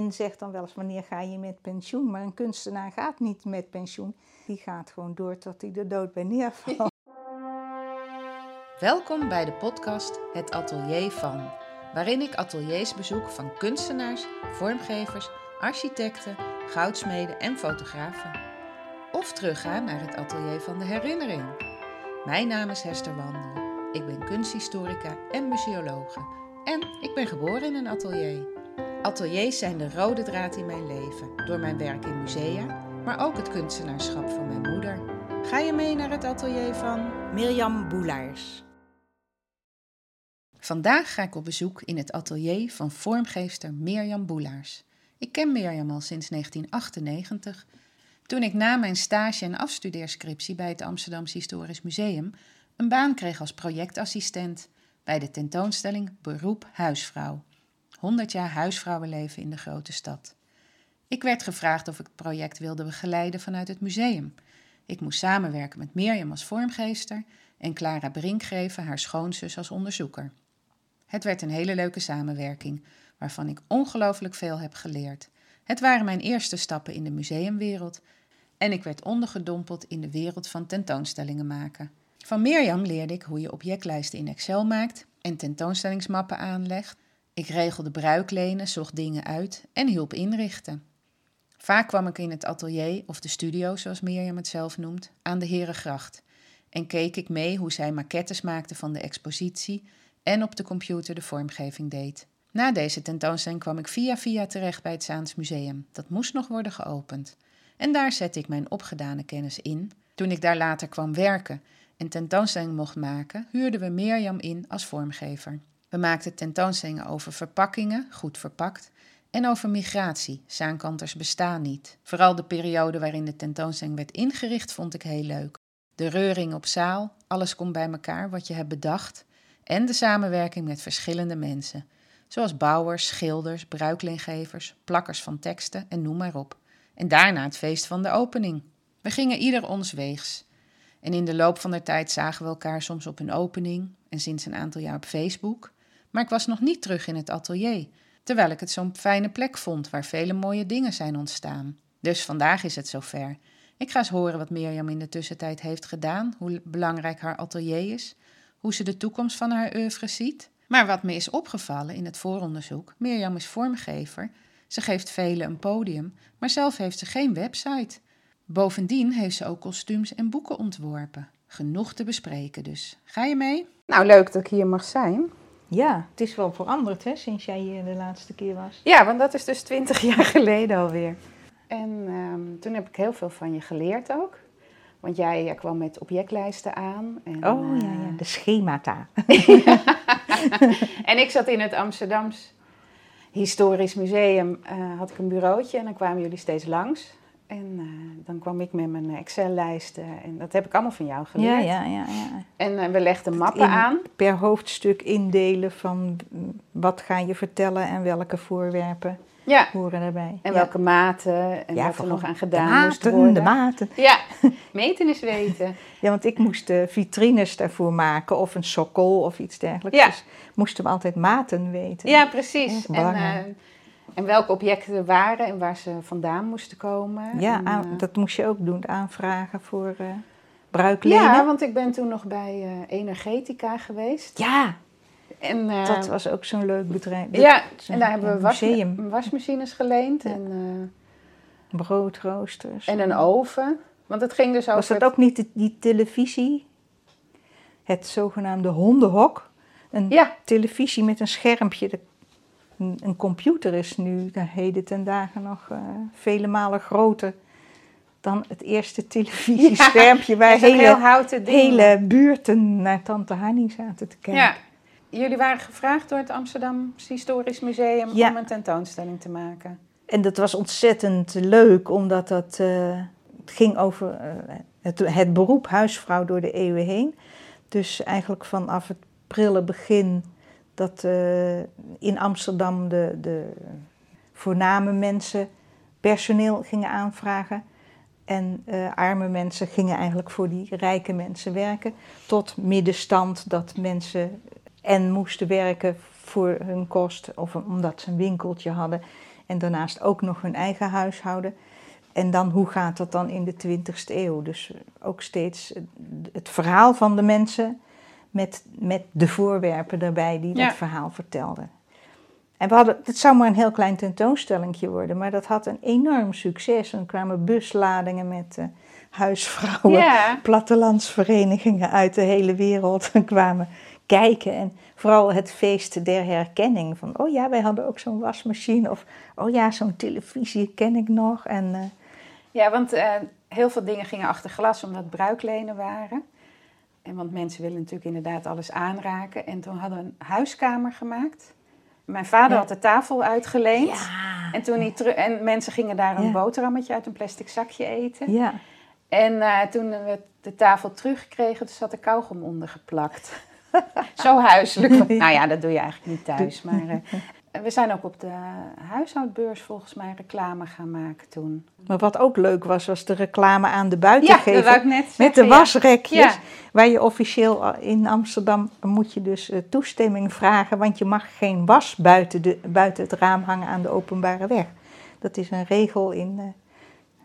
men zegt dan wel eens wanneer ga je met pensioen, maar een kunstenaar gaat niet met pensioen. Die gaat gewoon door tot hij de dood bij neervalt. Welkom bij de podcast Het Atelier van, waarin ik ateliers bezoek van kunstenaars, vormgevers, architecten, goudsmeden en fotografen. Of terugga naar het atelier van de herinnering. Mijn naam is Hester Wandel. Ik ben kunsthistorica en museologe. En ik ben geboren in een atelier. Ateliers zijn de rode draad in mijn leven, door mijn werk in musea, maar ook het kunstenaarschap van mijn moeder. Ga je mee naar het atelier van Mirjam Boelaars. Vandaag ga ik op bezoek in het atelier van vormgeefster Mirjam Boelaars. Ik ken Mirjam al sinds 1998, toen ik na mijn stage en afstudeerscriptie bij het Amsterdamse Historisch Museum een baan kreeg als projectassistent bij de tentoonstelling Beroep Huisvrouw. 100 jaar huisvrouwenleven in de grote stad. Ik werd gevraagd of ik het project wilde begeleiden vanuit het museum. Ik moest samenwerken met Mirjam als vormgeester en Clara Brinkgeven, haar schoonzus, als onderzoeker. Het werd een hele leuke samenwerking, waarvan ik ongelooflijk veel heb geleerd. Het waren mijn eerste stappen in de museumwereld en ik werd ondergedompeld in de wereld van tentoonstellingen maken. Van Mirjam leerde ik hoe je objectlijsten in Excel maakt en tentoonstellingsmappen aanlegt. Ik regelde bruiklenen, zocht dingen uit en hielp inrichten. Vaak kwam ik in het atelier, of de studio zoals Mirjam het zelf noemt, aan de Herengracht. En keek ik mee hoe zij maquettes maakte van de expositie en op de computer de vormgeving deed. Na deze tentoonstelling kwam ik via via terecht bij het Zaans Museum. Dat moest nog worden geopend. En daar zette ik mijn opgedane kennis in. Toen ik daar later kwam werken en tentoonstelling mocht maken, huurden we Mirjam in als vormgever. We maakten tentoonstellingen over verpakkingen, goed verpakt, en over migratie, zaankanters bestaan niet. Vooral de periode waarin de tentoonstelling werd ingericht vond ik heel leuk. De reuring op zaal, alles komt bij elkaar wat je hebt bedacht, en de samenwerking met verschillende mensen, zoals bouwers, schilders, bruikleengevers, plakkers van teksten en noem maar op. En daarna het feest van de opening. We gingen ieder ons weegs. En in de loop van de tijd zagen we elkaar soms op een opening en sinds een aantal jaar op Facebook. Maar ik was nog niet terug in het atelier, terwijl ik het zo'n fijne plek vond waar vele mooie dingen zijn ontstaan. Dus vandaag is het zover. Ik ga eens horen wat Mirjam in de tussentijd heeft gedaan, hoe belangrijk haar atelier is, hoe ze de toekomst van haar oeuvre ziet. Maar wat me is opgevallen in het vooronderzoek, Mirjam is vormgever, ze geeft velen een podium, maar zelf heeft ze geen website. Bovendien heeft ze ook kostuums en boeken ontworpen. Genoeg te bespreken dus. Ga je mee? Nou, leuk dat ik hier mag zijn. Ja, het is wel veranderd hè, sinds jij hier de laatste keer was. Ja, want dat is dus twintig jaar geleden alweer. En ehm, toen heb ik heel veel van je geleerd ook. Want jij kwam met objectlijsten aan. En, Oh ja, eh, ja, de schemata. en ik zat in het Amsterdams Historisch Museum, eh, had ik een bureautje en dan kwamen jullie steeds langs. En eh, dan kwam ik met mijn Excel-lijsten en dat heb ik allemaal van jou Ja, geleerd. ja, ja, ja. En eh, we legden mappen in- aan. Per hoofdstuk indelen van wat ga je vertellen en welke voorwerpen Ja, horen daarbij. en Ja. welke maten en Ja, wat er nog aan de gedaan moest maten, worden. De maten. Ja, meten is weten. Ja, want ik moest de vitrines daarvoor maken of een sokkel of iets dergelijks. Ja. Dus moesten we altijd maten weten. Ja, precies. En, eh, en welke objecten er waren en waar ze vandaan moesten komen. Ja, En, aan- eh, dat moest je ook doen, aanvragen voor eh bruiklenen. ja, want ik ben toen nog bij eh, Energetica geweest. Ja, En, dat was ook zo'n leuk bedrijf. Ja, en daar hebben we was, wasmachines geleend Ja. en, broodroosters. en een oven. Want het ging dus over... Was dat ook niet die, die televisie? Het zogenaamde hondenhok? Een Ja, televisie met een schermpje. Een, computer is nu de heden ten dagen nog eh, vele malen groter dan het eerste televisieschermpje waar ja, heel hele, hele buurten naar Tante Hannie zaten te kijken. Ja. Jullie waren gevraagd door het Amsterdam Historisch Museum Ja. om een tentoonstelling te maken. En dat was ontzettend leuk, omdat dat, eh, het ging over eh, het, het beroep huisvrouw door de eeuwen heen. Dus eigenlijk vanaf het prille begin dat eh, in Amsterdam de, de voorname mensen personeel gingen aanvragen. En eh, arme mensen gingen eigenlijk voor die rijke mensen werken. Tot middenstand dat mensen en moesten werken voor hun kost of omdat ze een winkeltje hadden En daarnaast ook nog hun eigen huishouden. En dan hoe gaat dat dan in de 20ste eeuw? Dus ook steeds het verhaal van de mensen met, met de voorwerpen erbij die Ja. dat verhaal vertelden. En we hadden, het zou maar een heel klein tentoonstellingje worden, maar dat had een enorm succes. En er kwamen busladingen met eh, huisvrouwen, Ja. plattelandsverenigingen uit de hele wereld kwamen kijken. En vooral het feest der herkenning. Van, oh ja, wij hadden ook zo'n wasmachine. Of, oh ja, zo'n televisie ken ik nog. En, eh, Ja, want eh, heel veel dingen gingen achter glas omdat bruiklenen waren. En want mensen willen natuurlijk inderdaad alles aanraken. En toen hadden we een huiskamer gemaakt. Mijn vader Ja. had de tafel uitgeleend. ja, En, toen hij en mensen gingen daar een Ja. boterhammetje uit een plastic zakje eten. ja. En eh, toen we de tafel terugkregen, toen zat er kauwgom onder geplakt. Zo huiselijk. Nou ja, dat doe je eigenlijk niet thuis. Maar eh, we zijn ook op de huishoudbeurs volgens mij reclame gaan maken toen. Maar wat ook leuk was, was de reclame aan de Ja, dat buitengevel. ik net Met de ja. wasrekjes, Ja. waar je officieel in Amsterdam moet je dus eh, toestemming vragen, want je mag geen was buiten, de, buiten het raam hangen aan de openbare weg. Dat is een regel in eh,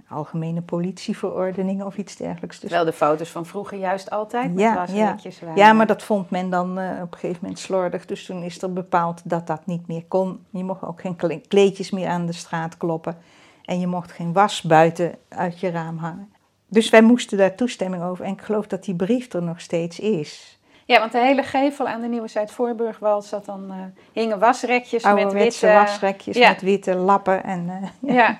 algemene politieverordeningen of iets dergelijks. Dus, Terwijl de foto's van vroeger juist altijd met ja, ja. wasretjes waren. ja, maar dat vond men dan eh, op een gegeven moment slordig. Dus toen is er bepaald dat dat niet meer kon. Je mocht ook geen kle- kleedjes meer aan de straat kloppen. En je mocht geen was buiten uit je raam hangen. Dus wij moesten daar toestemming over. En ik geloof dat die brief er nog steeds is. Ja, want de hele gevel aan de Nieuwe Zuid-Voorburgwal zat dan, eh, hingen wasrekjes met witte... wasrekjes ja. met witte lappen. En, eh, ja.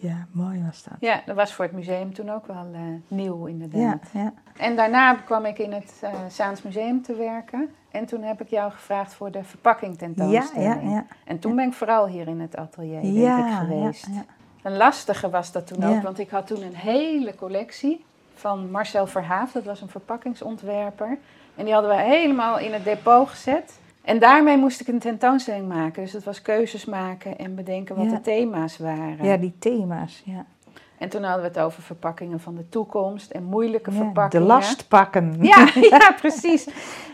Ja, ja, mooi was dat. ja, dat was voor het museum toen ook wel eh, nieuw inderdaad. Ja, ja. En daarna kwam ik in het eh Saans Museum te werken. En toen heb ik jou gevraagd voor de verpakking Ja, tentoonstelling. ja, ja. En toen ben ik vooral hier in het atelier denk Ja, ik geweest. ja, ja. Een lastige was dat toen Ja. ook, want ik had toen een hele collectie van Marcel Verhaaf. Dat was een verpakkingsontwerper. En die hadden we helemaal in het depot gezet. En daarmee moest ik een tentoonstelling maken. Dus dat was keuzes maken en bedenken wat Ja. de thema's waren. ja, die thema's. Ja. En toen hadden we het over verpakkingen van de toekomst en moeilijke Ja, de verpakkingen. last pakken. Ja, ja, precies.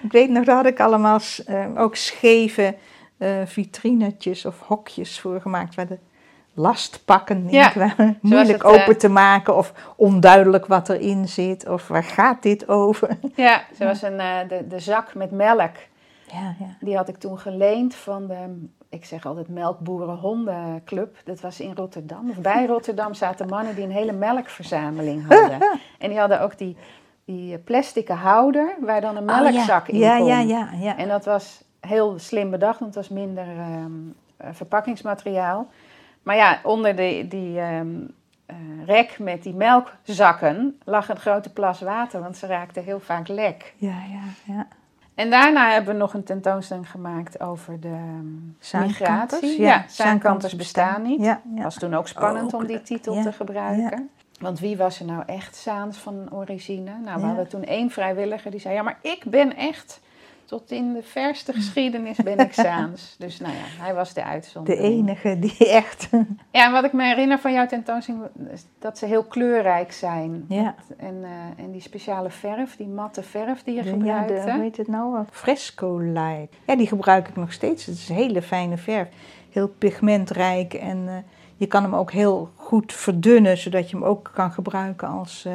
Ik weet nog, daar had ik allemaal eh, ook scheve eh, vitrinetjes of hokjes voor gemaakt waar de lastpakken in Ja, kwamen. Moeilijk het, eh, open te maken of onduidelijk wat erin zit of waar gaat dit over. Ja, zoals een, de, de zak met melk. Ja, ja. Die had ik toen geleend van de, ik zeg altijd Melkboeren Hondenclub. Dat was in Rotterdam. Of bij Rotterdam zaten mannen die een hele melkverzameling hadden. En die hadden ook die, die plastic houder waar dan een Oh, ja. melkzak in ja, kon. ja, ja, ja. En dat was heel slim bedacht, want het was minder ehm, eh, verpakkingsmateriaal. Maar ja, onder de, die ehm, eh, rek met die melkzakken lag een grote plas water, want ze raakten heel vaak lek. ja, ja, ja. En daarna hebben we nog een tentoonstelling gemaakt over de ehm, migratie. ja. Ja, zaankanters bestaan niet. Ja, ja. was toen ook spannend Ook, om die titel ja, te gebruiken. Want wie was er nou echt Saans van origine? Nou, we Ja. hadden toen één vrijwilliger die zei... ja, maar ik ben echt... tot in de verste geschiedenis ben ik Saans. Dus nou ja, hij was de De uitzondering. enige die echt. Ja, en wat ik me herinner van jouw tentoonstelling... is dat ze heel kleurrijk zijn. Ja. En, eh, en die speciale verf, die matte verf die je De, ja, gebruikte. de, hoe heet het nou? Fresco light. Ja, die gebruik ik nog steeds. Het is een hele fijne verf. Heel pigmentrijk en eh, je kan hem ook heel goed verdunnen, zodat je hem ook kan gebruiken als eh,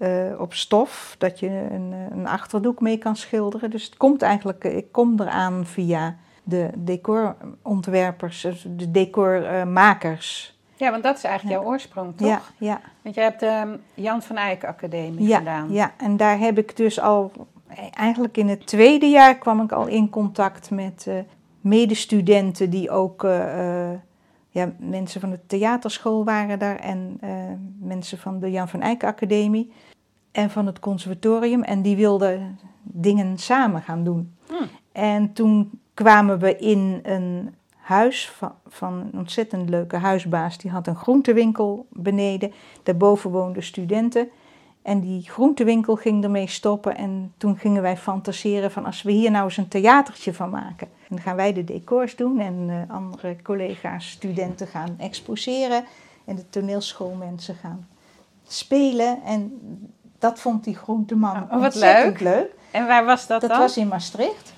eh, op stof. Dat je een, een achterdoek mee kan schilderen. Dus het komt eigenlijk, ik kom eraan via de decorontwerpers, de decormakers. Ja, want dat is eigenlijk jouw oorsprong, toch? Ja, ja. Want jij hebt de Jan van Eyck Academie Ja, gedaan. ja, en daar heb ik dus al, eigenlijk in het tweede jaar kwam ik al in contact met eh, medestudenten die ook, eh, ja, mensen van de theaterschool waren daar en mensen van de Jan van Eyck Academie en van het conservatorium. En die wilden dingen samen gaan doen. Hmm. En toen kwamen we in een huis van, van een ontzettend leuke huisbaas. Die had een groentewinkel beneden. Daarboven woonden studenten. En die groentewinkel ging ermee stoppen. En toen gingen wij fantaseren van als we hier nou eens een theatertje van maken. En dan gaan wij de decors doen en eh, andere collega's, studenten gaan exposeren. En de toneelschoolmensen gaan spelen. En dat vond die groenteman Oh, wat ontzettend leuk. En waar was dat, Dat dan? was in Maastricht.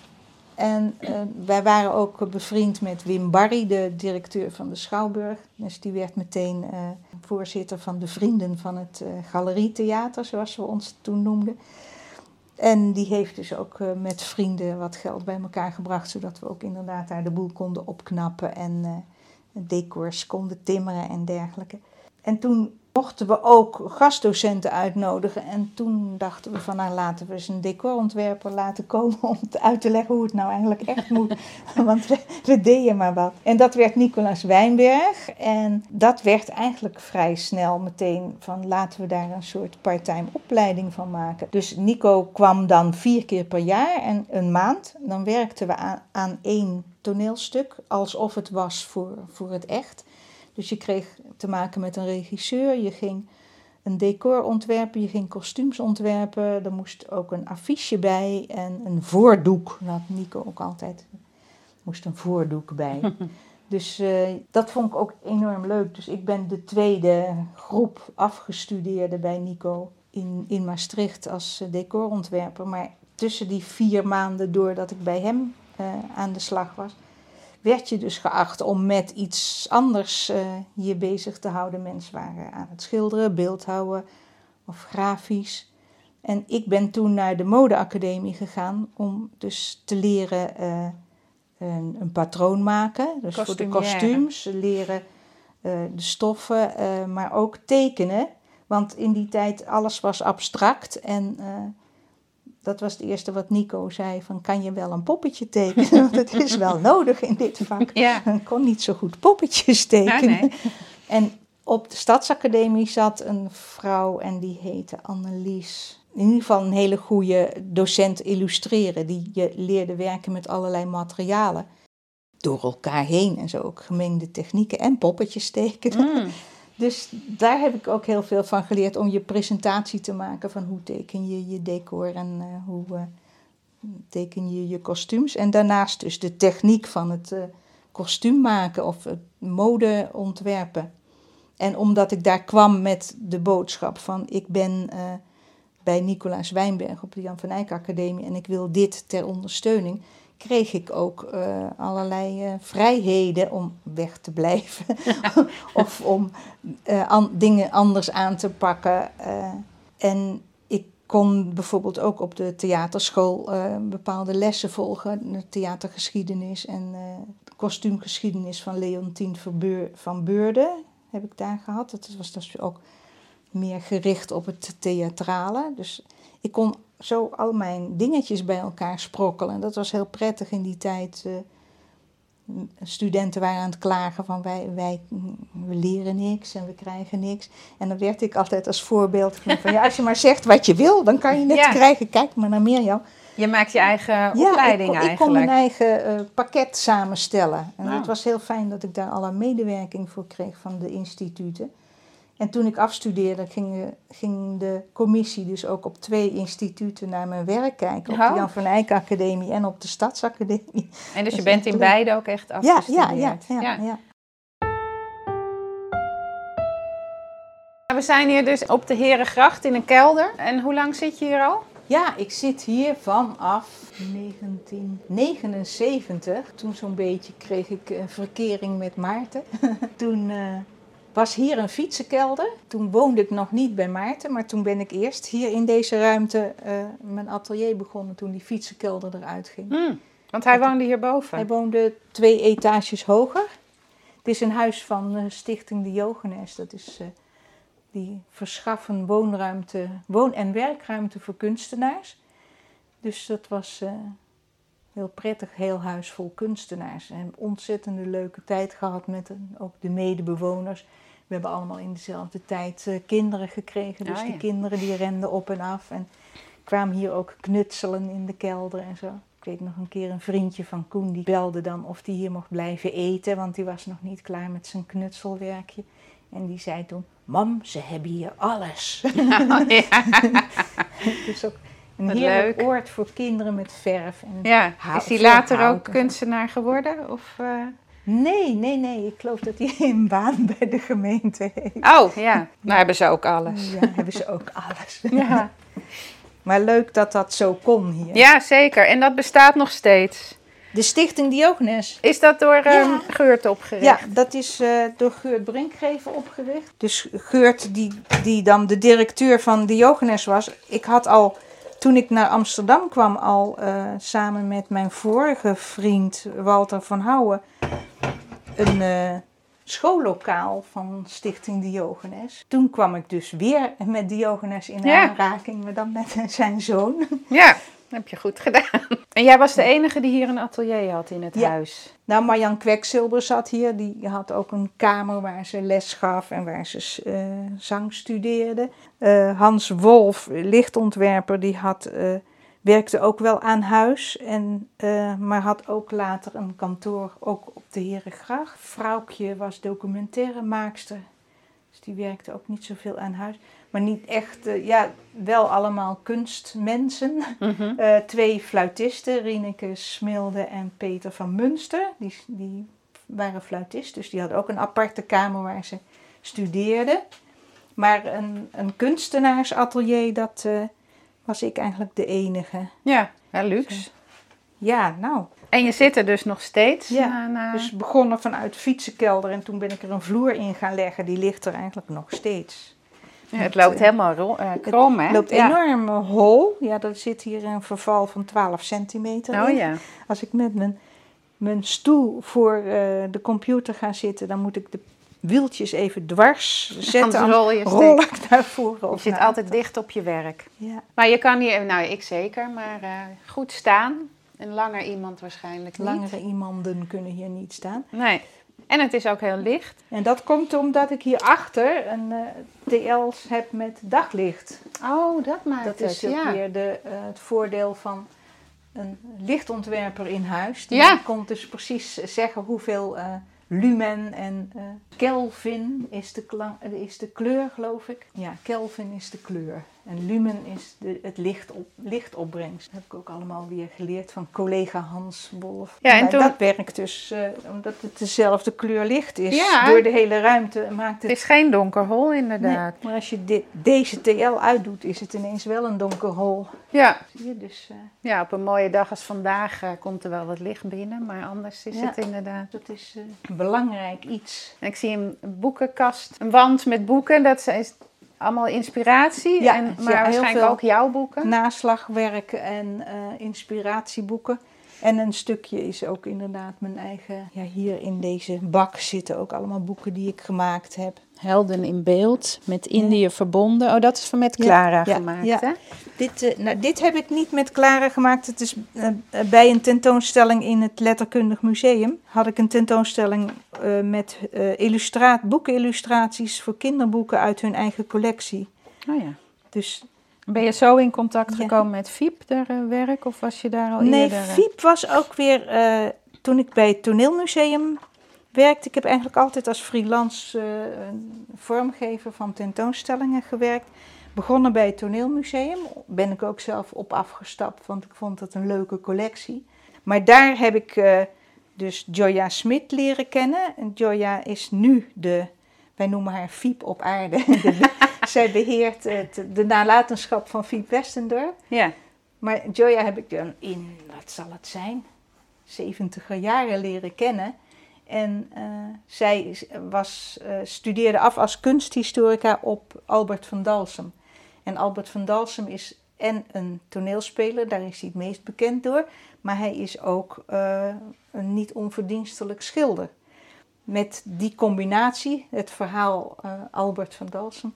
En uh, wij waren ook bevriend met Wim Barry, de directeur van de Schouwburg. Dus die werd meteen uh, voorzitter van de Vrienden van het uh, Galerietheater, zoals we ons toen noemden. En die heeft dus ook met vrienden wat geld bij elkaar gebracht, zodat we ook inderdaad daar de boel konden opknappen en decors konden timmeren en dergelijke. En toen mochten we ook gastdocenten uitnodigen. En toen dachten we van nou laten we eens een decorontwerper laten komen om uit te leggen hoe het nou eigenlijk echt moet. Want we, deden maar wat. En dat werd Nicolaas Wijnberg. En dat werd eigenlijk vrij snel meteen van laten we daar een soort parttime opleiding van maken. Dus Nico kwam dan vier keer per jaar en een maand. Dan werkten we aan, aan één toneelstuk alsof het was voor, voor het echt. Dus je kreeg te maken met een regisseur, je ging een decor ontwerpen, je ging kostuums ontwerpen. Er moest ook een affiche bij en een voordoek. Dat had Nico ook altijd. Er moest een voordoek bij. Dus uh, dat vond ik ook enorm leuk. Dus ik ben de tweede groep afgestudeerde bij Nico in, in Maastricht als uh, decorontwerper. Maar tussen die vier maanden doordat ik bij hem uh, aan de slag was, werd je dus geacht om met iets anders uh, je bezig te houden. Mensen waren aan het schilderen, beeldhouden of grafisch. En ik ben toen naar de modeacademie gegaan om dus te leren uh, een, een, patroon maken. Dus voor de kostuums, leren uh, de stoffen, maar ook tekenen. Want in die tijd alles was abstract en dat was het eerste wat Nico zei: van kan je wel een poppetje tekenen? Want het is wel nodig in dit vak. Ja. Ik kon niet zo goed poppetjes tekenen. nee. En op de Stadsacademie zat een vrouw en die heette Annelies. In ieder geval een hele goede docent illustreren. Die je leerde werken met allerlei materialen. Door elkaar heen en zo ook gemengde technieken en poppetjes tekenen. Mm. Dus daar heb ik ook heel veel van geleerd om je presentatie te maken van hoe teken je je decor en uh, hoe uh, teken je je kostuums. En daarnaast dus de techniek van het uh, kostuum maken of het mode ontwerpen. En omdat ik daar kwam met de boodschap van ik ben bij Nicolaas Wijnberg op de Jan van Eyck Academie en ik wil dit ter ondersteuning kreeg ik ook uh, allerlei uh, vrijheden om weg te blijven of om an dingen anders aan te pakken. en ik kon bijvoorbeeld ook op de theaterschool bepaalde lessen volgen, de theatergeschiedenis en kostuumgeschiedenis van Leontien van Beurde heb ik daar gehad. Dat was dus ook meer gericht op het theatrale. Dus ik kon zo al mijn dingetjes bij elkaar sprokkelen. Dat was heel prettig in die tijd. Uh, studenten waren aan het klagen van wij, wij we leren niks en we krijgen niks. En dan werd ik altijd als voorbeeld van ja, als je maar zegt wat je wil, dan kan je het krijgen. Kijk maar naar Mirjam. Je maakt je eigen opleiding ik, eigenlijk. ik kon mijn eigen uh, pakket samenstellen. En het was heel fijn dat ik daar alle medewerking voor kreeg van de instituten. En toen ik afstudeerde, ging, ging, de commissie dus ook op twee instituten naar mijn werk kijken. Op de Jan van Eyck Academie en op de Stadsacademie. En dus je bent in beide ook echt afgestudeerd? Ja, ja, ja. ja, ja. We zijn hier dus op de Herengracht in een kelder. En hoe lang zit je hier al? Ja, ik zit hier vanaf 1979. Toen zo'n beetje kreeg ik een verkering met Maarten. Toen... Uh, was hier een fietsenkelder. Toen woonde ik nog niet bij Maarten, maar toen ben ik eerst hier in deze ruimte uh, mijn atelier begonnen toen die fietsenkelder eruit ging. Hmm, want hij woonde hierboven? Hij woonde twee etages hoger. Het is een huis van uh, Stichting de Jogenes. Dat is, uh, die verschaffen woonruimte, woon- en werkruimte voor kunstenaars. Dus dat was heel prettig, heel huis vol kunstenaars. En een ontzettende leuke tijd gehad met ook de medebewoners. We hebben allemaal in dezelfde tijd uh, kinderen gekregen. Dus oh, die kinderen die renden op en af. En kwamen hier ook knutselen in de kelder en zo. Ik weet nog een keer een vriendje van Koen die belde dan of die hier mocht blijven eten. Want die was nog niet klaar met zijn knutselwerkje. En die zei toen, mam, ze hebben hier alles. Oh, ja. dus ook een heerlijk leuk. oord voor kinderen met verf. En ja, is hij later ook kunstenaar geworden? Of, uh... Nee, nee, nee. Ik geloof dat hij een baan bij de gemeente heeft. Oh, ja. Nou hebben ze ook alles. Ja, hebben ze ook alles. Ja. maar leuk dat dat zo kon hier. Ja, zeker. En dat bestaat nog steeds. De Stichting Diogenes. Is dat door Ja. ehm, Geurt opgericht? Ja, dat is eh, door Geurt Brinkgeven opgericht. Dus Geurt, die, die dan de directeur van Diogenes was. Ik had al, toen ik naar Amsterdam kwam, al eh, samen met mijn vorige vriend Walter van Houwen, een eh, schoollokaal van Stichting Diogenes. Toen kwam ik dus weer met Diogenes in Ja. aanraking, maar dan met zijn zoon. Ja, heb je goed gedaan. En jij was de enige die hier een atelier had in het Ja. huis. Nou, Marjan Kweksilber zat hier. Die had ook een kamer waar ze les gaf en waar ze eh, zang studeerde. Eh, Hans Wolf, lichtontwerper, die had, eh, werkte ook wel aan huis. En, maar had ook later een kantoor ook op de Herengracht. Vrouwtje was documentairemaakster. Dus die werkte ook niet zoveel aan huis. Maar niet echt, eh, ja, wel allemaal kunstmensen. Mhm. Eh, twee fluitisten, Rieneke Smilde en Peter van Munster. Die, die waren fluitist, dus die hadden ook een aparte kamer waar ze studeerden. Maar een, een kunstenaarsatelier, dat eh, was ik eigenlijk de enige. Ja, ja, luxe. Ja, nou, En je zit er dus nog steeds? Ja, na- na- dus begonnen vanuit fietsenkelder en toen ben ik er een vloer in gaan leggen. Die ligt er eigenlijk nog steeds. Het loopt eh, helemaal ro- eh, krom, hè? Het loopt Ja. enorm eh, hol. Ja, er zit hier een verval van 12 centimeter Oh in. ja. Als ik met mijn, mijn stoel voor de computer ga zitten, dan moet ik de wieltjes even dwars zetten. Anders rol je rol ik naar voren. Je zit altijd achter. dicht op je werk. Ja. Maar je kan hier, nou ik zeker, maar goed staan. En langer iemand waarschijnlijk niet. Langere iemanden kunnen hier niet staan. Nee. En het is ook heel licht. En dat komt omdat ik hierachter een eh TL's heb met daglicht. Oh, dat maakt Dat het, is ook ja. weer de, eh, het voordeel van een lichtontwerper in huis. Die Ja. komt dus precies zeggen hoeveel eh, lumen en Kelvin is de, klang, eh, is de kleur, geloof ik. Ja, Kelvin is de kleur. En lumen is de, het licht op, lichtopbrengst. Dat heb ik ook allemaal weer geleerd van collega Hans Wolf. Ja, en toen- Dat werkt dus, eh, omdat het dezelfde kleur licht is. Ja. Door de hele ruimte maakt Het het is geen donker hol Nee, inderdaad. maar als je dit, deze TL uitdoet, is het ineens wel een donker hol. Ja. Zie je dus? eh, ja, op een mooie dag als vandaag eh, komt er wel wat licht binnen. Maar anders is Ja. het inderdaad... dat is een belangrijk iets. En ik zie een boekenkast, een wand met boeken. Dat is allemaal inspiratie. Ja, en, ja, maar heel waarschijnlijk veel ook jouw boeken. Naslagwerk en eh, inspiratieboeken. En een stukje is ook inderdaad mijn eigen. Ja, hier in deze bak zitten ook allemaal boeken die ik gemaakt heb. Helden in beeld, met Indië verbonden. Oh, dat is van met Clara ja, gemaakt, ja. hè? Dit, eh, nou, dit heb ik niet met Clara gemaakt. Het is eh, eh, bij een tentoonstelling in het Letterkundig Museum. Had ik een tentoonstelling met illustraat, boekenillustraties voor kinderboeken uit hun eigen collectie. Oh ja. Dus Ben je zo in contact Ja. gekomen met Fiep, haar eh, werk? Of was je daar al nee, eerder? eh? Fiep was ook weer toen ik bij het toneelmuseum werkte. Ik heb eigenlijk altijd als freelance vormgever van tentoonstellingen gewerkt. Begonnen bij het toneelmuseum. Ben ik ook zelf op afgestapt, want ik vond het een leuke collectie. Maar daar heb ik eh, dus Joya Smit leren kennen. En Joya is nu de, wij noemen haar Fiep op aarde. De- Zij beheert het, de nalatenschap van Fiep Westendorp. Ja. Maar Joya heb ik dan in, wat zal het zijn, 70er jaren leren kennen. En eh, zij was, eh, studeerde af als kunsthistorica op Albert van Dalsem. En Albert van Dalsem is en een toneelspeler, daar is hij het meest bekend door. Maar hij is ook eh, een niet onverdienstelijk schilder. Met die combinatie, het verhaal eh, Albert van Dalsem,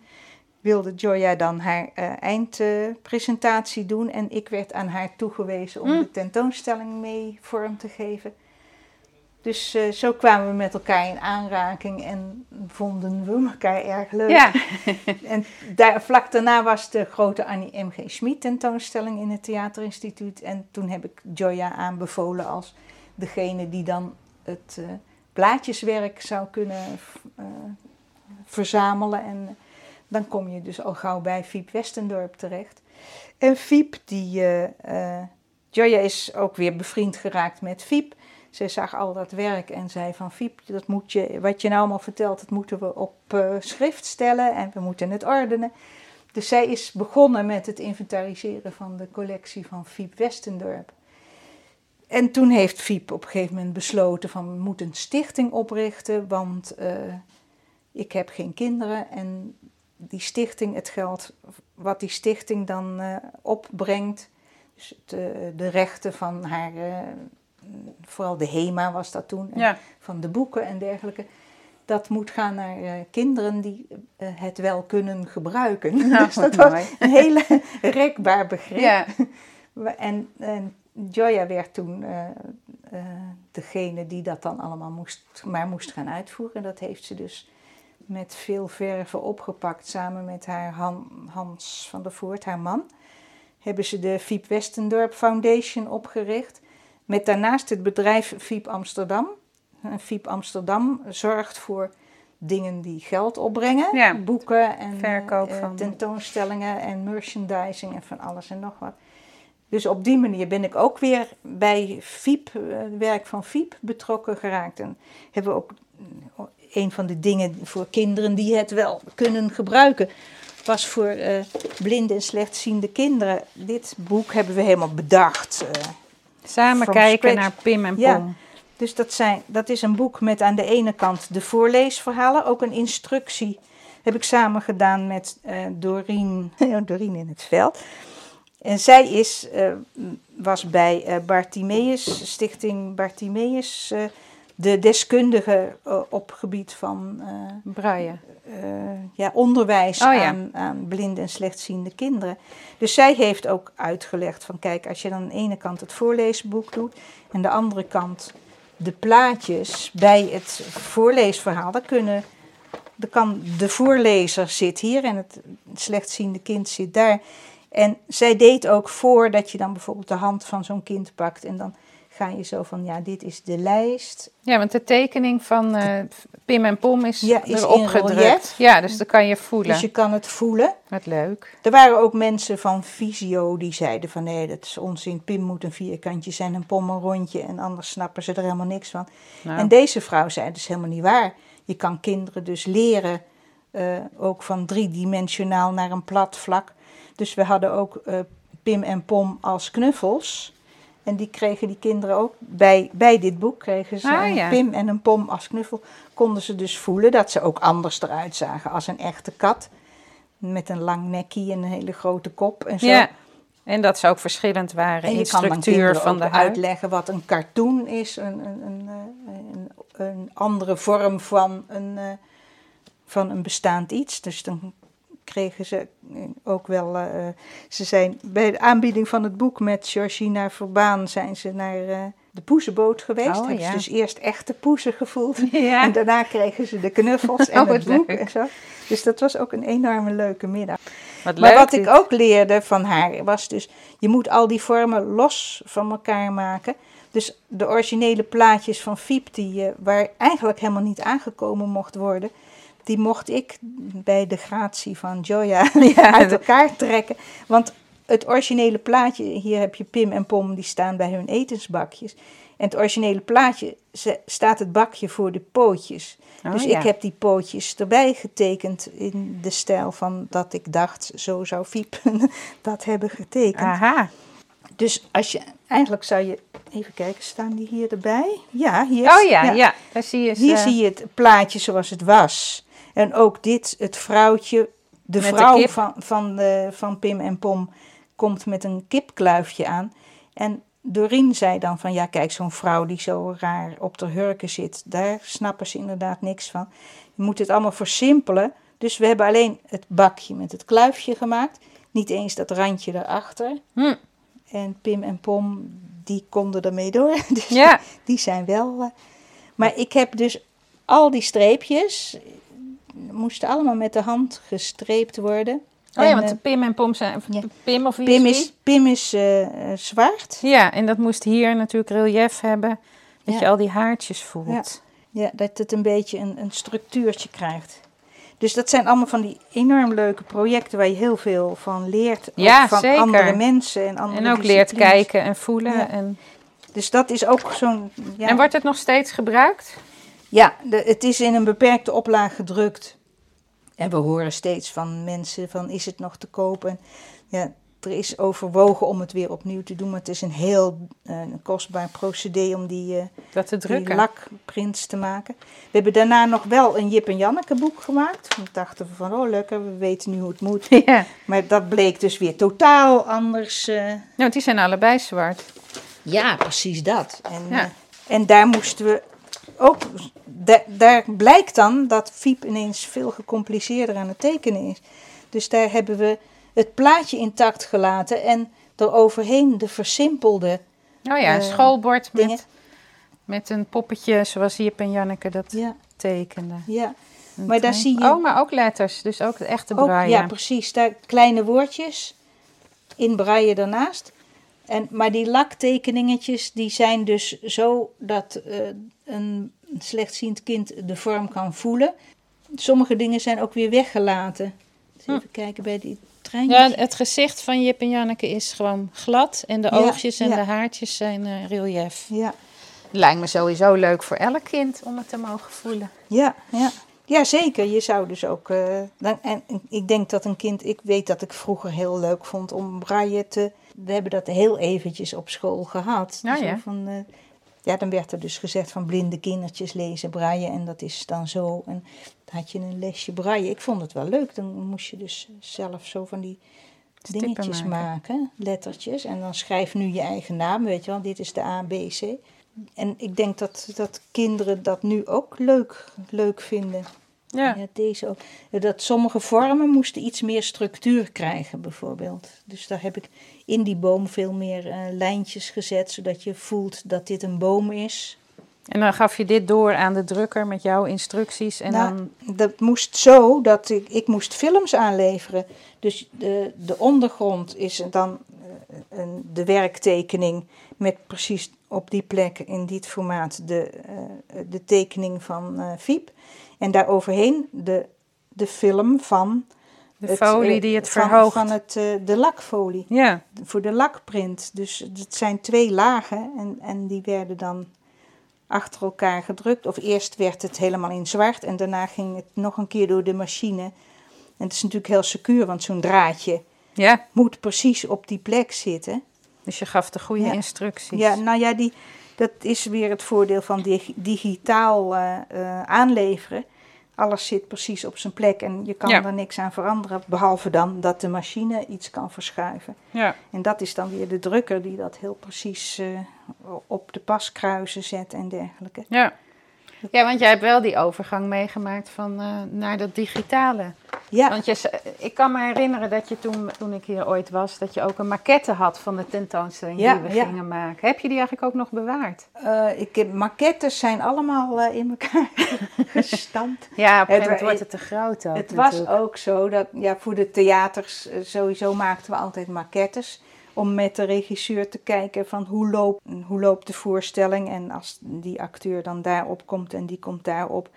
wilde Joya dan haar eh, eindpresentatie doen. En ik werd aan haar toegewezen om Hm. de tentoonstelling mee vorm te geven. Dus eh, zo kwamen we met elkaar in aanraking en vonden we elkaar erg leuk. Ja. En daar, vlak daarna was de grote Annie M.G. Schmid tentoonstelling in het Theaterinstituut. En toen heb ik Joya aanbevolen als degene die dan het eh, plaatjeswerk zou kunnen eh, verzamelen. En dan kom je dus al gauw bij Fiep Westendorp terecht. En Fiep, die, Joya is ook weer bevriend geraakt met Fiep. Zij zag al dat werk en zei van Fiep, dat moet je, wat je nou allemaal vertelt, dat moeten we op eh, schrift stellen en we moeten het ordenen. Dus zij is begonnen met het inventariseren van de collectie van Fiep Westendorp. en toen heeft Fiep op een gegeven moment besloten van we moeten een stichting oprichten, want eh, ik heb geen kinderen en die stichting, het geld wat die stichting dan uh, opbrengt, dus de, de, rechten van haar, vooral de HEMA was dat toen, ja. van de boeken en dergelijke, dat moet gaan naar uh, kinderen die het wel kunnen gebruiken. Nou, dus dat was een hele rekbaar begrip. Ja. en, en Joya werd toen uh, degene die dat dan allemaal moest, maar moest gaan uitvoeren. Dat heeft ze dus met veel verven opgepakt samen met haar Han, Hans van der Voort, haar man. Hebben ze de Fiep Westendorp Foundation opgericht. Met daarnaast het bedrijf Fiep Amsterdam. En Fiep Amsterdam zorgt voor dingen die geld opbrengen. Ja, boeken en verkoop uh, van... tentoonstellingen en merchandising en van alles en nog wat. Dus op die manier ben ik ook weer bij FIEP, het werk van FIEP, betrokken geraakt. En hebben we ook een van de dingen voor kinderen die het wel kunnen gebruiken, was voor uh, blinde en slechtziende kinderen. Dit boek hebben we helemaal bedacht. Uh, Samen kijken naar Pim en Pom. Ja, dus dat, zijn, dat is een boek met aan de ene kant de voorleesverhalen, ook een instructie. Heb ik samen gedaan met uh, Doreen, Doreen in het veld. En zij is, uh, was bij uh, Bartimeus, Stichting Bartimeus, de deskundige op gebied van Braille. ja, onderwijs oh, ja. aan, aan blinde en slechtziende kinderen. Dus zij heeft ook uitgelegd van kijk, als je dan aan de ene kant het voorleesboek doet en aan de andere kant de plaatjes bij het voorleesverhaal, dan kunnen dan kan de voorlezer zit hier en het slechtziende kind zit daar. En zij deed ook voor dat je dan bijvoorbeeld de hand van zo'n kind pakt en dan ga je zo van, ja, dit is de lijst. Ja, want de tekening van uh, Pim en Pom is, ja, is erop gedrukt. Ja, dus dan kan je voelen. Dus je kan het voelen. Wat leuk. Er waren ook mensen van Visio die zeiden van, nee, dat is onzin. Pim moet een vierkantje zijn en Pom een rondje en anders snappen ze er helemaal niks van. Nou. En deze vrouw zei, dat is helemaal niet waar. Je kan kinderen dus leren, uh, ook van driedimensionaal naar een plat vlak. Dus we hadden ook uh, Pim en Pom als knuffels. En die kregen die kinderen ook bij, bij dit boek. Kregen ze ah, een ja. Pim en een Pom als knuffel. Konden ze dus voelen dat ze ook anders eruit zagen als een echte kat. Met een lang nekkie en een hele grote kop en zo. Ja. En dat ze ook verschillend waren en in dan structuur van de huid. uitleggen wat een cartoon is. Een, een, een, een, een andere vorm van een, uh, van een bestaand iets. Dus dan kregen ze ook wel. Uh, ze zijn bij de aanbieding van het boek met Georgina Verbaan zijn ze naar uh, de poezenboot geweest. Oh, Hebben ja. ze dus eerst echte poezen gevoeld. Ja. En daarna kregen ze de knuffels en Oh, het boek leuk. en zo. Dus dat was ook een enorme leuke middag. Wat Maar leuk wat ik ook leerde van haar was dus, je moet al die vormen los van elkaar maken. Dus de originele plaatjes van Fiep, die, uh, waar eigenlijk helemaal niet aangekomen mocht worden, die mocht ik bij de gratie van Joya Ja, uit elkaar trekken. Want het originele plaatje, hier heb je Pim en Pom, die staan bij hun etensbakjes. En het originele plaatje ze- staat het bakje voor de pootjes. Oh, dus ja. ik heb die pootjes erbij getekend in de stijl van dat ik dacht, zo zou Fiep dat hebben getekend. Aha. Dus als je, eigenlijk zou je, even kijken, staan die hier erbij? Ja, hier. Oh ja, ja. Daar zie je ze. Hier zie je het plaatje zoals het was. En ook dit, het vrouwtje, de Met vrouw van, van, de, van Pim en Pom komt met een kipkluifje aan. En Doreen zei dan van, ja kijk, zo'n vrouw die zo raar op de hurken zit, daar snappen ze inderdaad niks van. Je moet het allemaal versimpelen. Dus we hebben alleen het bakje met het kluifje gemaakt. Niet eens dat randje erachter. Hm. En Pim en Pom, die konden ermee door. Dus Ja. die zijn wel. eh, maar ik heb dus al die streepjes, moesten allemaal met de hand gestreept worden. Oh ja, En, want eh, Pim en Pom zijn... ja. Pim of wie Pim is Pim is eh, eh, zwart. Ja, en dat moest hier natuurlijk relief hebben. Dat Ja. je al die haartjes voelt. Ja, dat het een beetje een, een structuurtje krijgt. Dus dat zijn allemaal van die enorm leuke projecten waar je heel veel van leert. Ja, van zeker. andere mensen en andere En ook leert kijken en voelen. En, Dus dat is ook zo'n... Ja, en wordt het nog steeds gebruikt? Ja, de, het is in een beperkte oplaag gedrukt. En we horen steeds van mensen van is het nog te koop? En ja, er is overwogen om het weer opnieuw te doen, maar het is een heel uh, kostbaar procedé om die, uh, dat te drukken. die lakprints te maken. We hebben daarna nog wel een Jip en Janneke boek gemaakt. We dachten van, oh lekker, we weten nu hoe het moet. Ja. Maar dat bleek dus weer totaal anders. Uh... Nou, die zijn allebei zwart. Ja, precies dat. En, Ja. en daar moesten we ook, da- daar blijkt dan dat Fiep ineens veel gecompliceerder aan het tekenen is. Dus daar hebben we het plaatje intact gelaten en eroverheen de versimpelde Oh ja, een Eh, schoolbord dingen. met, met een poppetje zoals Jip en Janneke dat Ja, tekenden. ja. Een Maar daar zie je- Oh, maar ook letters, dus ook de echte Ook, braille. ja, precies. Daar kleine woordjes in braille daarnaast. En, maar die laktekeningetjes die zijn dus zo dat eh, een slechtziend kind de vorm kan voelen. Sommige dingen zijn ook weer weggelaten. Dus even kijken bij die treintjes. Ja, het gezicht van Jip en Janneke is gewoon glad en de Ja, oogjes en ja. de haartjes zijn eh, relief. Ja, Lijkt me sowieso leuk voor elk kind om het te mogen voelen. ja, ja. Ja, zeker. Je zou dus ook. eh, dan, en ik denk dat een kind. Ik weet dat ik vroeger heel leuk vond om braille te. We hebben dat heel eventjes op school gehad. Ja. Van, eh, ja, dan werd er dus gezegd van blinde kindertjes lezen braille en dat is dan zo. En dan had je een lesje braille. Ik vond het wel leuk. Dan moest je dus zelf zo van die dingetjes maken. maken. lettertjes. En dan schrijf nu je eigen naam, weet je wel. Dit is de A, B, C. En ik denk dat, dat kinderen dat nu ook leuk, leuk vinden. Ja. Ja, deze ook. Dat sommige vormen moesten iets meer structuur krijgen, bijvoorbeeld. Dus daar heb ik in die boom veel meer eh, lijntjes gezet, zodat je voelt dat dit een boom is. En dan gaf je dit door aan de drukker met jouw instructies en nou, dan... dat moest zo dat ik, ik moest films aanleveren. Dus de, de ondergrond is dan eh, een, de werktekening met precies op die plek in dit formaat de, eh, de tekening van Fiep. En daaroverheen de, de film van De het, folie eh, die het van, verhoogt. Van het, eh, de lakfolie, Ja, voor de lakprint. Dus het zijn twee lagen en, en die werden dan achter elkaar gedrukt. Of eerst werd het helemaal in zwart en daarna ging het nog een keer door de machine. En het is natuurlijk heel secuur, want zo'n draadje ja. moet precies op die plek zitten. Dus je gaf de goede Ja. instructies. Ja, nou ja, die, dat is weer het voordeel van dig- digitaal eh, eh, aanleveren. Alles zit precies op zijn plek en je kan Ja. er niks aan veranderen, behalve dan dat de machine iets kan verschuiven. ja. En dat is dan weer de drukker die dat heel precies eh, op de paskruizen zet en dergelijke. Ja. Ja, want jij hebt wel die overgang meegemaakt van, eh, naar dat digitale. Ja, Want je, ik kan me herinneren dat je toen, toen ik hier ooit was, dat je ook een maquette had van de tentoonstelling Ja, die we ja. gingen maken. Heb je die eigenlijk ook nog bewaard? eh, ik heb, maquettes zijn allemaal eh, in elkaar gestampt. Ja, op een gegeven Het moment wordt het te groot ook Het was ook zo dat ja, voor de theaters sowieso maakten we altijd maquettes. Om met de regisseur te kijken van hoe loopt, hoe loopt de voorstelling. En als die acteur dan daarop komt en die komt daarop.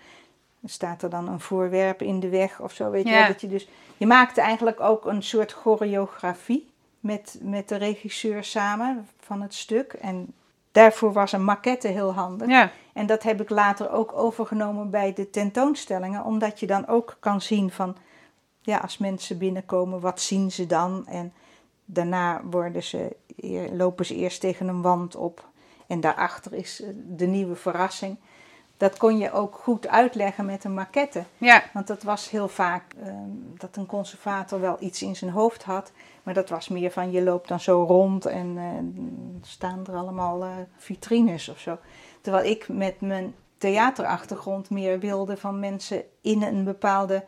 Staat er dan een voorwerp in de weg of zo, weet je Ja. Dat je, dus, je maakte eigenlijk ook een soort choreografie met, met de regisseur samen van het stuk. En daarvoor was een maquette heel handig. Ja, En dat heb ik later ook overgenomen bij de tentoonstellingen, omdat je dan ook kan zien van, ja, als mensen binnenkomen, wat zien ze dan? En daarna worden ze, lopen ze eerst tegen een wand op en daarachter is eh, de nieuwe verrassing. Dat kon je ook goed uitleggen met een maquette. ja, Want dat was heel vaak ehm, dat een conservator wel iets in zijn hoofd had. Maar dat was meer van je loopt dan zo rond en eh, staan er allemaal eh, vitrines of zo. Terwijl ik met mijn theaterachtergrond meer wilde van mensen in een bepaalde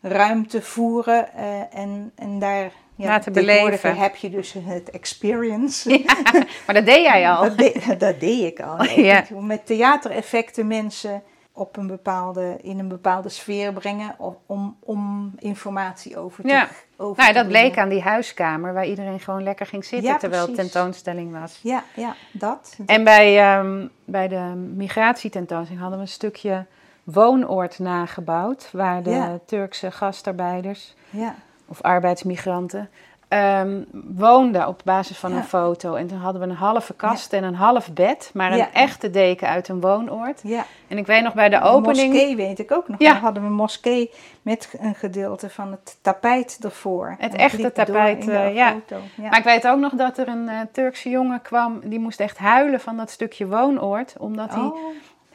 ruimte voeren. eh, en, en daar ja, Laten beleven. heb je dus het experience. maar dat deed jij al. Dat, deed, dat deed ik al. Oh, ja. Met theatereffecten mensen op een bepaalde, in een bepaalde sfeer brengen om, om, informatie over te, Ja. over Nou, te dat bleek aan die huiskamer waar iedereen gewoon lekker ging zitten Ja, terwijl het tentoonstelling was. Ja, ja, dat. En bij, ehm, bij de migratietentoonstelling hadden we een stukje woonoord nagebouwd, waar de Ja. Turkse gastarbeiders Ja, of arbeidsmigranten ehm, woonde op basis van Ja. een foto. En toen hadden we een halve kast en een half bed, maar een echte deken uit een woonoord. Ja, En ik weet nog bij de de opening. moskee weet ik ook nog. Ja. Dan hadden we een moskee met een gedeelte van het tapijt ervoor. En dat echte tapijt, de ja. foto. Ja. Maar ik weet ook nog dat er een eh, Turkse jongen kwam, die moest echt huilen van dat stukje woonoord. Omdat hij Oh,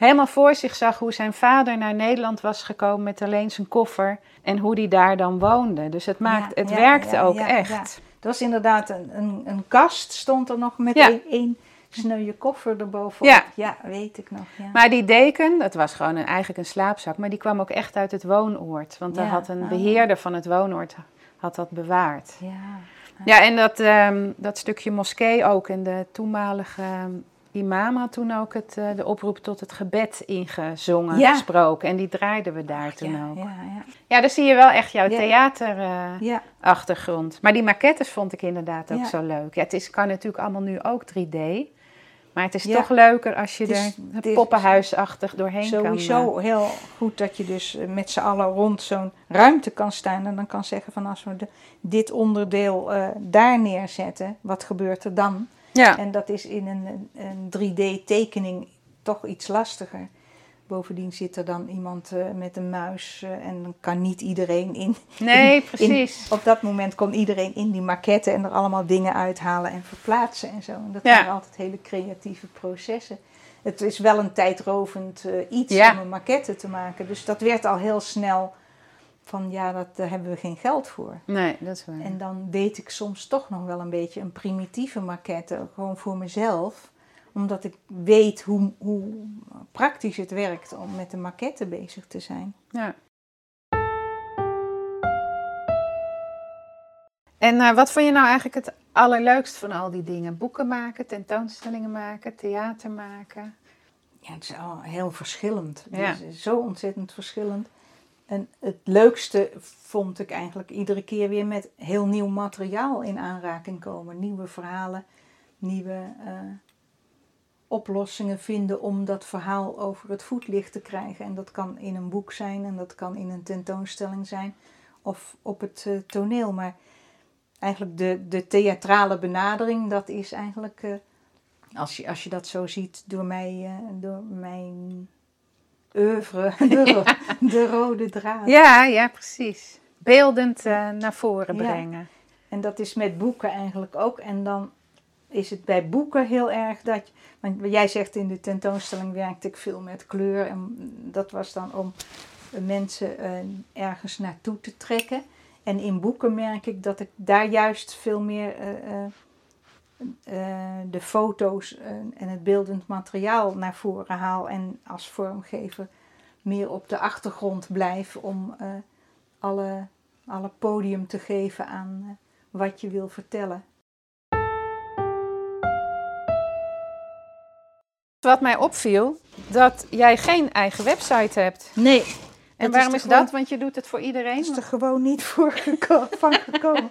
helemaal voor zich zag hoe zijn vader naar Nederland was gekomen met alleen zijn koffer. En hoe die daar dan woonde. Dus het, maakt, Ja, het ja, werkte ja, ook echt. dat was inderdaad een, een, een kast, stond er nog met één, één sneuwe koffer erbovenop. Ja. ja, weet ik nog. Ja. Maar die deken, dat was gewoon een, eigenlijk een slaapzak, maar die kwam ook echt uit het woonoord. Want daar Ja, had een ah. beheerder van het woonoord had dat bewaard. ja. Ja, en dat, ehm, dat stukje moskee ook. En de toenmalige ehm, imam had toen ook het, eh, de oproep tot het gebed ingezongen, Ja. gesproken. En die draaiden we daar toen ja, ook. Ja, ja. Ja, dan zie je wel echt jouw theaterachtergrond. ja. maar die maquettes vond ik inderdaad ook zo leuk. Ja, het is, kan natuurlijk allemaal nu ook 3D. Maar het is toch leuker als je is- er het is- poppenhuisachtig doorheen kan. Sowieso eh. heel goed dat je dus eh, met z'n allen rond zo'n ruimte kan staan. En dan kan zeggen van als we de, dit onderdeel daar neerzetten, wat gebeurt er dan? Ja. En dat is in een, een 3D tekening toch iets lastiger. Bovendien zit er dan iemand eh, met een muis eh, en dan kan niet iedereen in. Nee, in- precies. Op dat moment kon iedereen in die maquette en er allemaal dingen uithalen en verplaatsen en zo. En dat Ja. waren altijd hele creatieve processen. Het is wel een tijdrovend eh, iets Ja. om een maquette te maken. Dus dat werd al heel snel van ja, dat, daar hebben we geen geld voor. Nee, dat is waar. En dan deed ik soms toch nog wel een beetje een primitieve maquette, gewoon voor mezelf. Omdat ik weet hoe, hoe praktisch het werkt om met een maquette bezig te zijn. Ja. En eh, wat vond je nou eigenlijk het allerleukst van al die dingen? Boeken maken, tentoonstellingen maken, theater maken? Ja, het is al heel verschillend. Ja. Het is zo ontzettend verschillend. En het leukste vond ik eigenlijk iedere keer weer met heel nieuw materiaal in aanraking komen. Nieuwe verhalen, nieuwe eh, oplossingen vinden om dat verhaal over het voetlicht te krijgen. En dat kan in een boek zijn en dat kan in een tentoonstelling zijn of op het eh, toneel. Maar eigenlijk de, de theatrale benadering, dat is eigenlijk, eh, als, je, als je dat zo ziet, door, mij, door mijn oeuvre, de, ro- de rode draad. Ja, ja, precies. Beeldend eh, naar voren Ja. brengen. En dat is met boeken eigenlijk ook. En dan is het bij boeken heel erg dat. je- Want jij zegt in de tentoonstelling werkte ik veel met kleur. En dat was dan om mensen eh, ergens naartoe te trekken. En in boeken merk ik dat ik daar juist veel meer eh, de foto's eh, en het beeldend materiaal naar voren haal. En als vormgever meer op de achtergrond blijf om eh, alle, alle podium te geven aan eh, wat je wil vertellen. Wat mij opviel, dat jij geen eigen website hebt. Nee. En waarom is gewoon- dat? Want je doet het voor iedereen. is er gewoon niet voor geko- van gekomen.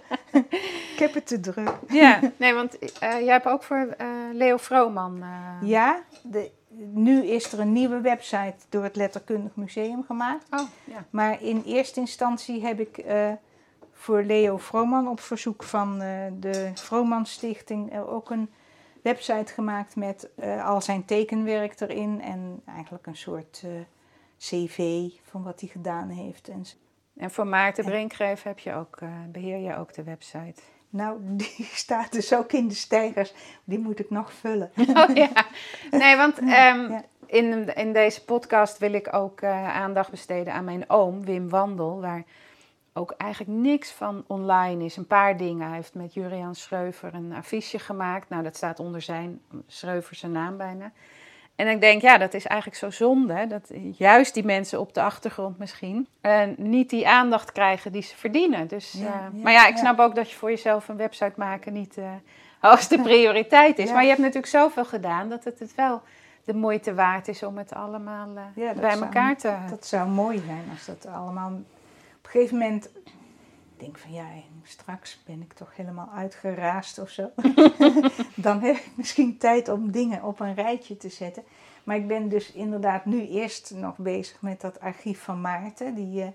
ik heb het te druk. Ja, nee, want eh, jij hebt ook voor eh, Leo Vrooman. eh, Ja, de, nu is er een nieuwe website door het Letterkundig Museum gemaakt. Oh, ja. Maar in eerste instantie heb ik voor Leo Vrooman op verzoek van de Vrooman Stichting ook een website gemaakt met al zijn tekenwerk erin en eigenlijk een soort cv van wat hij gedaan heeft. En, En voor Maarten Brinkgreef heb je ook, eh, beheer je ook de website. nou, die staat dus ook in de stijgers. Die moet ik nog vullen. Oh ja. Nee, want ehm, in, in deze podcast wil ik ook eh, aandacht besteden aan mijn oom, Wim Wandel, waar ook eigenlijk niks van online is. Een paar dingen. Hij heeft met Juriaan Schreuver een affiche gemaakt. Nou, dat staat onder zijn, Schreuver zijn naam bijna. En ik denk, ja, dat is eigenlijk zo zonde. Dat juist die mensen op de achtergrond misschien eh, niet die aandacht krijgen die ze verdienen. Dus, Ja, eh, ja, maar ja, ik ja. snap ook dat je voor jezelf een website maken niet eh hoogste prioriteit is. Maar je hebt natuurlijk zoveel gedaan dat het het wel de moeite waard is om het allemaal bij zou- elkaar te... Dat zou mooi zijn als dat allemaal. Op een gegeven moment. Ik denk van ja, straks ben ik toch helemaal uitgeraasd of zo. Dan heb ik misschien tijd om dingen op een rijtje te zetten. Maar ik ben dus inderdaad nu eerst nog bezig met dat archief van Maarten, die eh,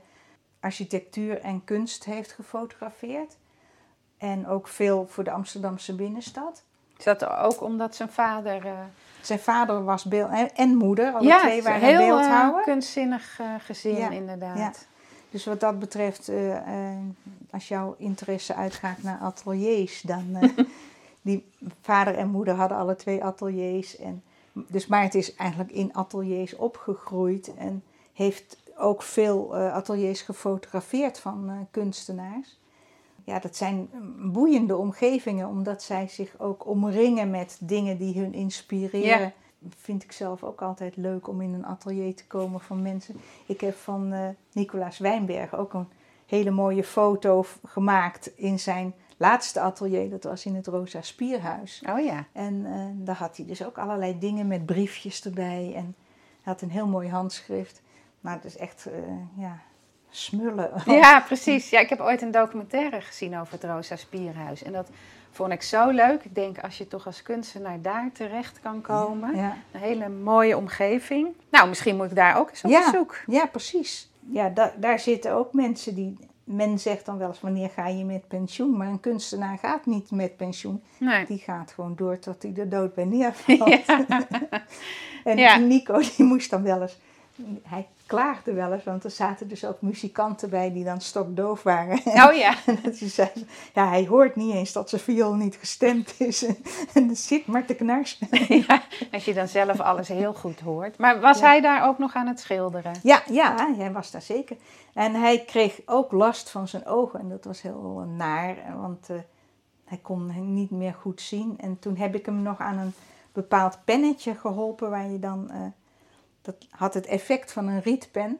architectuur en kunst heeft gefotografeerd. En ook veel voor de Amsterdamse binnenstad. Is dat ook omdat zijn vader... Uh... Zijn vader was beeld en moeder, alle ja, twee waren heel, beeldhouwer. Uh, kunstzinnig gezin ja, inderdaad. Ja. Dus wat dat betreft, als jouw interesse uitgaat naar ateliers, dan... die vader en moeder hadden alle twee ateliers. En, dus Maarten is eigenlijk in ateliers opgegroeid en heeft ook veel ateliers gefotografeerd van kunstenaars ja, dat zijn boeiende omgevingen, omdat zij zich ook omringen met dingen die hun inspireren. Vind ik zelf ook altijd leuk om in een atelier te komen van mensen. Ik heb van uh, Nicolaas Wijnberg ook een hele mooie foto gemaakt in zijn laatste atelier. Dat was in het Rosa Spierhuis. Oh ja. En uh, daar had hij dus ook allerlei dingen met briefjes erbij. En hij had een heel mooi handschrift. Maar het is echt, uh, ja, smullen. Ja, precies. Ja, ik heb ooit een documentaire gezien over het Rosa Spierhuis. En dat vond ik zo leuk. Ik denk, als je toch als kunstenaar daar terecht kan komen. Ja, Een hele mooie omgeving. Nou, misschien moet ik daar ook eens op ja, bezoek. Ja, precies. Ja, da daar zitten ook mensen die... Men zegt dan wel eens, wanneer ga je met pensioen? Maar een kunstenaar gaat niet met pensioen. Nee. Die gaat gewoon door tot hij de dood bij neervalt. en Nico, die moest dan wel eens... Hij klaagde wel eens, want er zaten dus ook muzikanten bij die dan stokdoof waren. Oh ja. en dat zei, ja, hij hoort niet eens dat zijn viool niet gestemd is. en het zit maar te knarsen. ja, als je dan zelf alles heel goed hoort. Maar was hij daar ook nog aan het schilderen? Ja, ja, hij was daar zeker. En hij kreeg ook last van zijn ogen en dat was heel naar, want uh, hij kon niet meer goed zien. En toen heb ik hem nog aan een bepaald pennetje geholpen waar je dan... Uh, dat had het effect van een rietpen.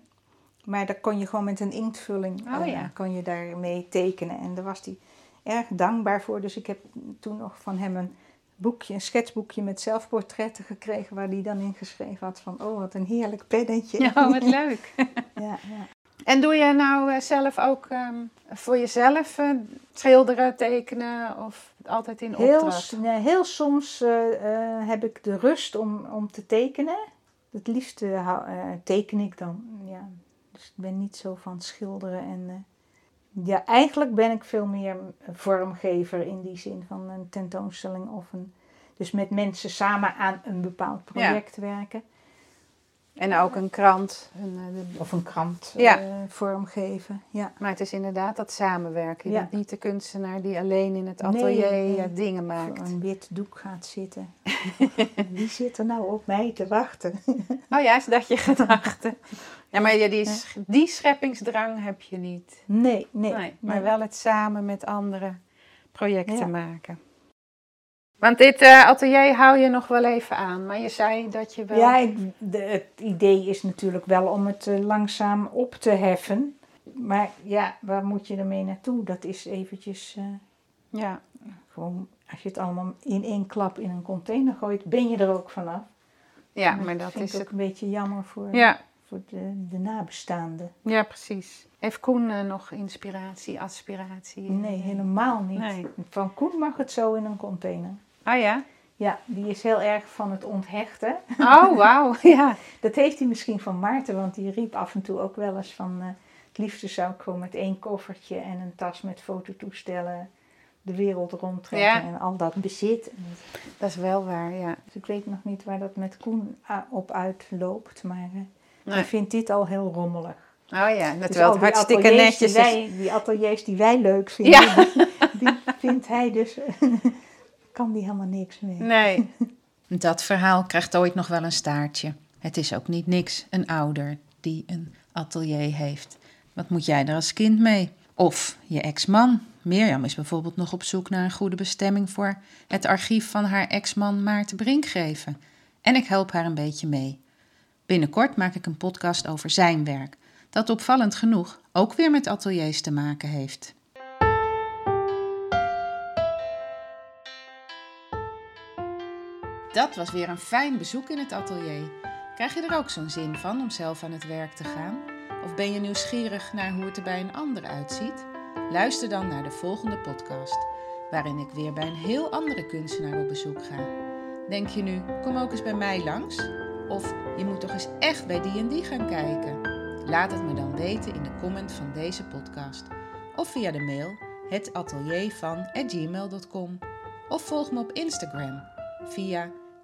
Maar daar kon je gewoon met een inktvulling oh, ja. kon je daarmee tekenen. En daar was hij erg dankbaar voor. Dus ik heb toen nog van hem een boekje, een schetsboekje met zelfportretten gekregen. Waar hij dan in geschreven had van, oh wat een heerlijk pennetje. Ja, wat leuk. ja, ja. En doe je nou uh, zelf ook um, voor jezelf uh, schilderen, tekenen of altijd in opdracht? Heel, nee, heel soms heb ik de rust om, om te tekenen het liefste uh, teken ik dan. Ja. Dus ik ben niet zo van schilderen. En, uh, ja, eigenlijk ben ik veel meer vormgever in die zin van een tentoonstelling of een. Dus met mensen samen aan een bepaald project werken. En ook een krant. Een, eh, of een krant ja. uh, vormgeven. Ja. Maar het is inderdaad dat samenwerken. Je bent niet de kunstenaar die alleen in het atelier nee, dingen maakt. Voor een wit doek gaat zitten. Wie zit er nou op mij te wachten? oh ja, is dat je gedachte? Ja, maar ja, die, die scheppingsdrang heb je niet. Nee, nee. nee maar wel het samen met anderen projecten maken. Want dit uh, atelier hou je nog wel even aan, maar je zei dat je wel... Ja, ik, de, het idee is natuurlijk wel om het uh, langzaam op te heffen. Maar ja, waar moet je ermee naartoe? Dat is eventjes... Uh, ja. Gewoon, als je het allemaal in één klap in een container gooit, ben je er ook vanaf. Ja, maar dat, is ook het... een beetje jammer voor, ja. voor de, de nabestaanden. Ja, precies. Heeft Koen nog inspiratie, aspiratie? Nee, helemaal niet. Nee. Van Koen mag het zo in een container. Ah ja? Ja, die is heel erg van het onthechten. Oh, wauw. Ja. Dat heeft hij misschien van Maarten, want die riep af en toe ook wel eens van... Uh, het liefste zou ik gewoon met één koffertje en een tas met fototoestellen de wereld rondtrekken en al dat bezit. Dat is wel waar, ja. Dus ik weet nog niet waar dat met Koen op uitloopt, maar uh, nee. hij vindt dit al heel rommelig. Oh ja, dat dus wel hartstikke netjes. Die, wij, die ateliers die wij leuk vinden, ja. die, die vindt hij dus kan die helemaal niks mee. Nee. Dat verhaal krijgt ooit nog wel een staartje. Het is ook niet niks, een ouder die een atelier heeft. Wat moet jij er als kind mee? Of je ex-man. Mirjam is bijvoorbeeld nog op zoek naar een goede bestemming voor het archief van haar ex-man Maarten Brinkgeven. En ik help haar een beetje mee. Binnenkort maak ik een podcast over zijn werk, dat opvallend genoeg ook weer met ateliers te maken heeft. Dat was weer een fijn bezoek in het atelier. Krijg je er ook zo'n zin van om zelf aan het werk te gaan? Of ben je nieuwsgierig naar hoe het er bij een ander uitziet? Luister dan naar de volgende podcast, waarin ik weer bij een heel andere kunstenaar op bezoek ga. Denk je nu, kom ook eens bij mij langs? Of je moet toch eens echt bij die en die gaan kijken? Laat het me dan weten in de comment van deze podcast of via de mail hetateliervan@gmail.com of volg me op Instagram via